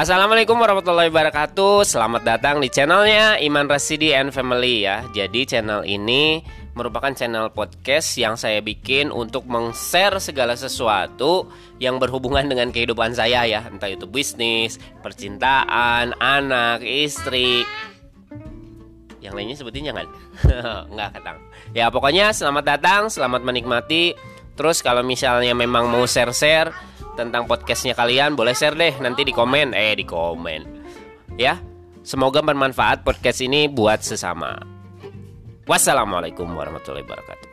Assalamualaikum warahmatullahi wabarakatuh. Selamat datang di channelnya Iman Rasidi and Family ya. Jadi channel ini merupakan channel podcast yang saya bikin untuk meng-share segala sesuatu yang berhubungan dengan kehidupan saya ya. Entah itu bisnis, percintaan, anak, istri. Yang lainnya sebutin jangan? Enggak katang Ya pokoknya selamat datang, selamat menikmati. Terus kalau misalnya memang mau share-share tentang podcastnya kalian boleh share deh nanti di komen. Eh di komen. Ya semoga bermanfaat podcast ini buat sesama. Wassalamualaikum warahmatullahi wabarakatuh